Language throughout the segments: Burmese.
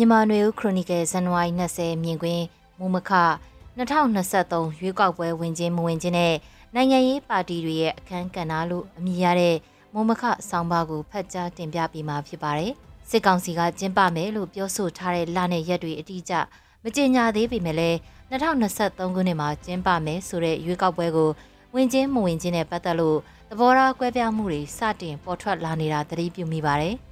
မြန်မာနွေဦးခရိုနီကယ်ဇန်နဝါရီ20မြင်ကွင်းမူမခ2023ရွေးကောက်ပွဲဝင်ခြင်းမဝင်ခြင်းနဲ့နိုင်ငံရေးပါတီတွေရဲ့အခမ်းကဏ္ဍလို့အမည်ရတဲ့မုံမခဆောင်းပါးကိုဖတ်ကြားတင်ပြပေးမှာဖြစ်ပါတယ်။စစ်ကောင်စီကကျင်းပမယ်လို့ပြောဆိုထားတဲ့လနဲ့ရက်တွေအတိအကျမကြေညာသေးပေမဲ့လည်း2023ခုနှစ်မှာကျင်းပမယ်ဆိုတဲ့ရွေးကောက်ပွဲကိုဝင်ခြင်းမဝင်ခြင်းနဲ့ပတ်သက်လို့သဘောထားကွဲပြားမှုတွေစတင်ပေါ်ထွက်လာနေတာသတိပြုမိပါတယ်။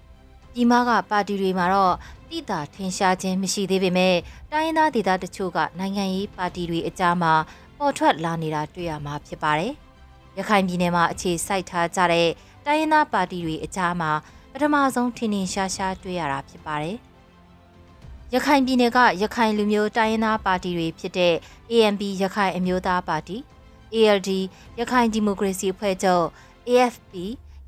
ဒီမှာကပါတီတွေမှာတော့တိတာထင်ရှားခြင်းမရှိသေးပေမဲ့တိုင်းရင်းသားဒေသတချို့ကနိုင်ငံရေးပါတီတွေအကြားမှာပေါ်ထွက်လာနေတာတွေ့ရမှာဖြစ်ပါတယ်။ရခိုင်ပြည်နယ်မှာအခြေစိုက်ထားကြတဲ့တိုင်းရင်းသားပါတီတွေအကြားမှာပထမဆုံးထင်ထင်ရှားရှားတွေ့ရတာဖြစ်ပါတယ်။ရခိုင်ပြည်နယ်ကရခိုင်လူမျိုးတိုင်းရင်းသားပါတီတွေဖြစ်တဲ့ ANP ရခိုင်အမျိုးသားပါတီ ALD ရခိုင်ဒီမိုကရေစီအဖွဲ့ချုပ် AFP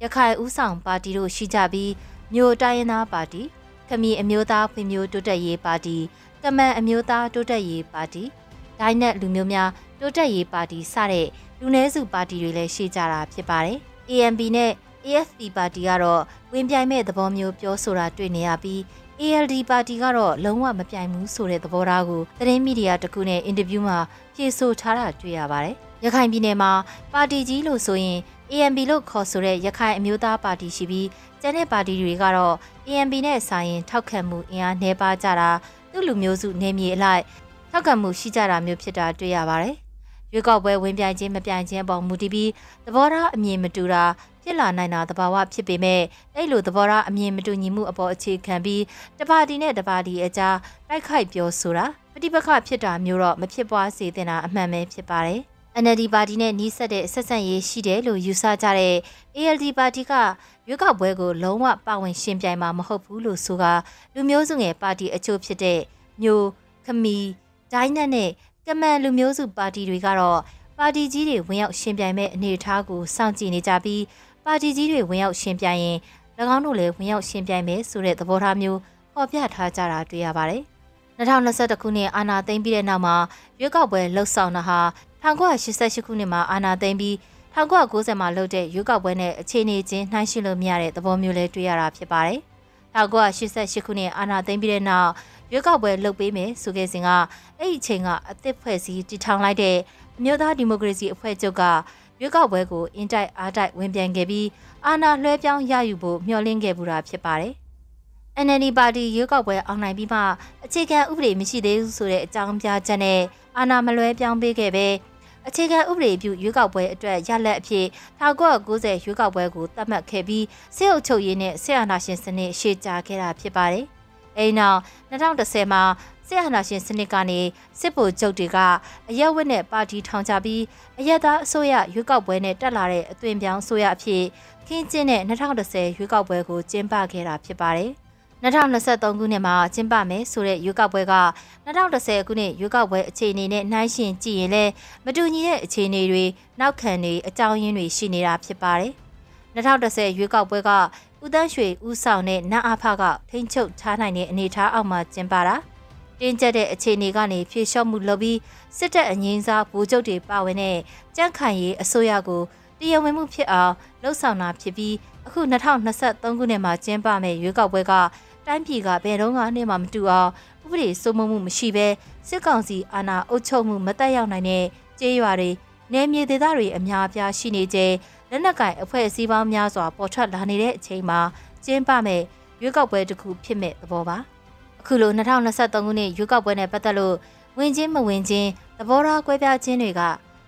ရခိုင်ဦးဆောင်ပါတီတို့ရှိကြပြီး မြို့တိုင်းရင်းသားပါတီခမီအမျိုးသားဖွံ့ဖြိုးတိုးတက်ရေးပါတီကမန်အမျိုးသားတိုးတက်ရေးပါတီဒိုင်းနက်လူမျိုးများတိုးတက်ရေးပါတီစတဲ့လူနည်းစုပါတီတွေလည်းရှိကြတာဖြစ်ပါတယ်။ ANP နဲ့ AFP ပါတီကတော့ဝင်ပြိုင်မဲ့သဘောမျိုးပြောဆိုတာတွေ့နေရပြီး ALD ပါတီကတော့လုံးဝမပြိုင်ဘူးဆိုတဲ့သဘောထားကိုသတင်းမီဒီယာတစ်ခုနဲ့အင်တာဗျူးမှာဖြေဆိုထားတာတွေ့ရပါတယ်။ရခိုင်ပြည်နယ်မှာပါတီကြီးလို့ဆိုရင် ANP လို့ခေါ်ဆိုတဲ့ရခိုင်အမျိုးသားပါတီရှိပြီး ကျန်တဲ့ပါတီတွေကတော့ ANP နဲ့ဆိုင်ရင်ထောက်ခံမှုအင်အားနှဲပါကြတာသူ့လူမျိုးစုနေမြေအလိုက်ထောက်ခံမှုရှိကြတာမျိုးဖြစ်တာတွေ့ရပါတယ်။ရွေးကောက်ပွဲဝင်ပြိုင်ခြင်းမပြိုင်ခြင်းပေါ်မူတည်ပြီးသဘောထားအမြင်မတူတာဖြစ်လာနိုင်တာသဘာဝဖြစ်ပေမဲ့အဲ့လိုသဘောထားအမြင်မတူညီမှုအပေါ်အခြေခံပြီးတပါတီနဲ့တပါတီအကြားတိုက်ခိုက်ပြောဆိုတာပဋိပက္ခဖြစ်တာမျိုးတော့မဖြစ်ပွားစေသင့်တာအမှန်ပဲဖြစ်ပါတယ်။ NLD ပါတီနဲ့နှီးဆက်တဲ့ဆက်ဆံရေးရှိတယ်လို့ယူဆကြတဲ့ ALD ပါတီကရွေးကောက်ပွဲကိုလုံးဝပါဝင်ရှင်ပြိုင်မှာမဟုတ်ဘူးလို့ဆိုကလူမျိုးစုငယ်ပါတီအချို့ဖြစ်တဲ့မျိုးခမီဒိုင်းနက်နဲ့ကမန်လူမျိုးစုပါတီတွေကတော့ပါတီကြီးတွေဝင်ရောက်ရှင်ပြိုင်မဲ့အနေအထားကိုစောင့်ကြည့်နေကြပြီးပါတီကြီးတွေဝင်ရောက်ရှင်ပြိုင်ရင်၎င်းတို့လည်းဝင်ရောက်ရှင်ပြိုင်မယ်ဆိုတဲ့သဘောထားမျိုးဖော်ပြထားကြတာတွေ့ရပါတယ်။ 2021ခုနှစ်အာဏာသိမ်းပြီးတဲ့နောက်မှာရွေးကောက်ပွဲလှုပ်ဆောင်တာဟာ1988ခုနှစ်မှာအာဏာသိမ်းပြီး1990မှာလုပ်တဲ့ရွေးကောက်ပွဲနဲ့အခြေအနေချင်းနှိုင်းယှဉ်လို့မရတဲ့သဘောမျိုးလေးတွေ့ရတာဖြစ်ပါတယ်။1988ခုနှစ်အာဏာသိမ်းပြီးတဲ့နောက်ရွေးကောက်ပွဲလုပ်ပေးမယ်ဆိုခဲ့စဉ်ကအဲ့ဒီအချိန်ကအသစ်ဖွဲ့စည်းတည်ထောင်လိုက်တဲ့အမျိုးသားဒီမိုကရေစီအဖွဲ့ချုပ်ကရွေးကောက်ပွဲကိုအင်တိုက်အားတိုက်ဝင်ပြန်ခဲ့ပြီးအာဏာလွှဲပြောင်းရယူဖို့မျှော်လင့်ခဲ့ပူတာဖြစ်ပါတယ်။ NLD ပါတီရွေးကောက်ပွဲအောင်နိုင်ပြီးမှအခြေခံဥပဒေမရှိသေးဘူးဆိုတဲ့အကြောင်းပြချက်နဲ့အာဏာမလွဲပြောင်းပေးခဲ့ပဲအခြေခံဥပဒေပြုရွေးကောက်ပွဲအတွက်ရလက်အဖြစ်1990ရွေးကောက်ပွဲကိုသတ်မှတ်ခဲ့ပြီးစစ်အုပ်ချုပ်ရေးနဲ့စစ်အာဏာရှင်စနစ်ရှေ့ကြခဲ့တာဖြစ်ပါတယ်။အဲဒီနောက်2010မှာစစ်အာဏာရှင်စနစ်ကနေစစ်ဗိုလ်ချုပ်တွေကအရက်ဝတ်နဲ့ပါတီထောင်ချပြီးအရက်သားအစိုးရရွေးကောက်ပွဲနဲ့တက်လာတဲ့အသွင်ပြောင်းအစိုးရအဖြစ်ခင်းကျင်းတဲ့2010ရွေးကောက်ပွဲကိုကျင်းပခဲ့တာဖြစ်ပါတယ်။ 2023ခုနှစ်မှာကျင်းပမယ်ဆိုတဲ့ရွေးကောက်ပွဲက2010ခုနှစ်ရွေးကောက်ပွဲအခြေအနေနဲ့နှိုင်းယှဉ်ကြည့်ရင်လည်းမတူညီတဲ့အခြေအနေတွေနောက်ခံတွေအကြောင်းရင်းတွေရှိနေတာဖြစ်ပါတယ်။2010ရွေးကောက်ပွဲကဦးတန်းရွှေဦးဆောင်တဲ့နတ်အဖကထိန်းချုပ်ထားနိုင်တဲ့အနေအထားအောက်မှာကျင်းပတာတင်းကျပ်တဲ့အခြေအနေကနေဖြေလျှော့မှုလုပ်ပြီးစစ်တပ်အငင်းစားဗိုလ်ချုပ်တွေပါဝင်တဲ့ကြန့်ခိုင်ရေးအစိုးရကို တရားဝင်မှုဖြစ်အောင်လှုံ့ဆော်တာဖြစ်ပြီးအခု2023ခုနှစ်မှာကျင်းပမယ့်ရွေးကောက်ပွဲကတိုင်းပြည်ကဘယ်တော့မှမတူအောင်ဥပဒေစိုးမိုးမှုမရှိဘဲစစ်ကောင်စီအာဏာအုပ်ချုပ်မှုမတက်ရောက်နိုင်တဲ့ကျေးရွာတွေနယ်မြေဒေသတွေအများအပြားရှိနေကြလက်နက်ကင်အဖွဲ့အစည်းပေါင်းများစွာပေါ်ထွက်လာနေတဲ့အချိန်မှာကျင်းပမဲ့ရွေးကောက်ပွဲတစ်ခုဖြစ်မဲ့သဘောပါအခုလို2023ခုနှစ်ရွေးကောက်ပွဲနဲ့ပတ်သက်လို့ဝင်ချင်းမဝင်ချင်းသဘောထားကွဲပြားခြင်းတွေက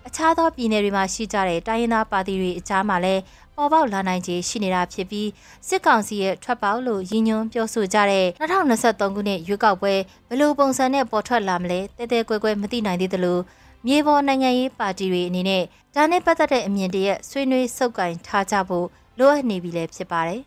အခြားသောပြည်နယ်တွေမှာရှိကြတဲ့တိုင်းရင်းသားပါတီတွေအကြားမှာလည်းပေါ်ပေါက်လာနိုင်ခြေရှိနေတာဖြစ်ပြီးစစ်ကောင်စီရဲ့ထွက်ပေါက်လို့ရည်ညွှန်းပြောဆိုကြတဲ့2023ခုနှစ်ရွေးကောက်ပွဲဘယ်လိုပုံစံနဲ့ပေါ်ထွက်လာမလဲတဲတဲကွဲကွဲမသိနိုင်သေးသလိုမြေပေါ်နိုင်ငံရေးပါတီတွေအနေနဲ့ဒါနဲ့ပတ်သက်တဲ့အမြင်တရက်ဆွေးနွေးစုပ်ကိုင်ထားကြဖို့လိုအပ်နေပြီလည်းဖြစ်ပါတယ်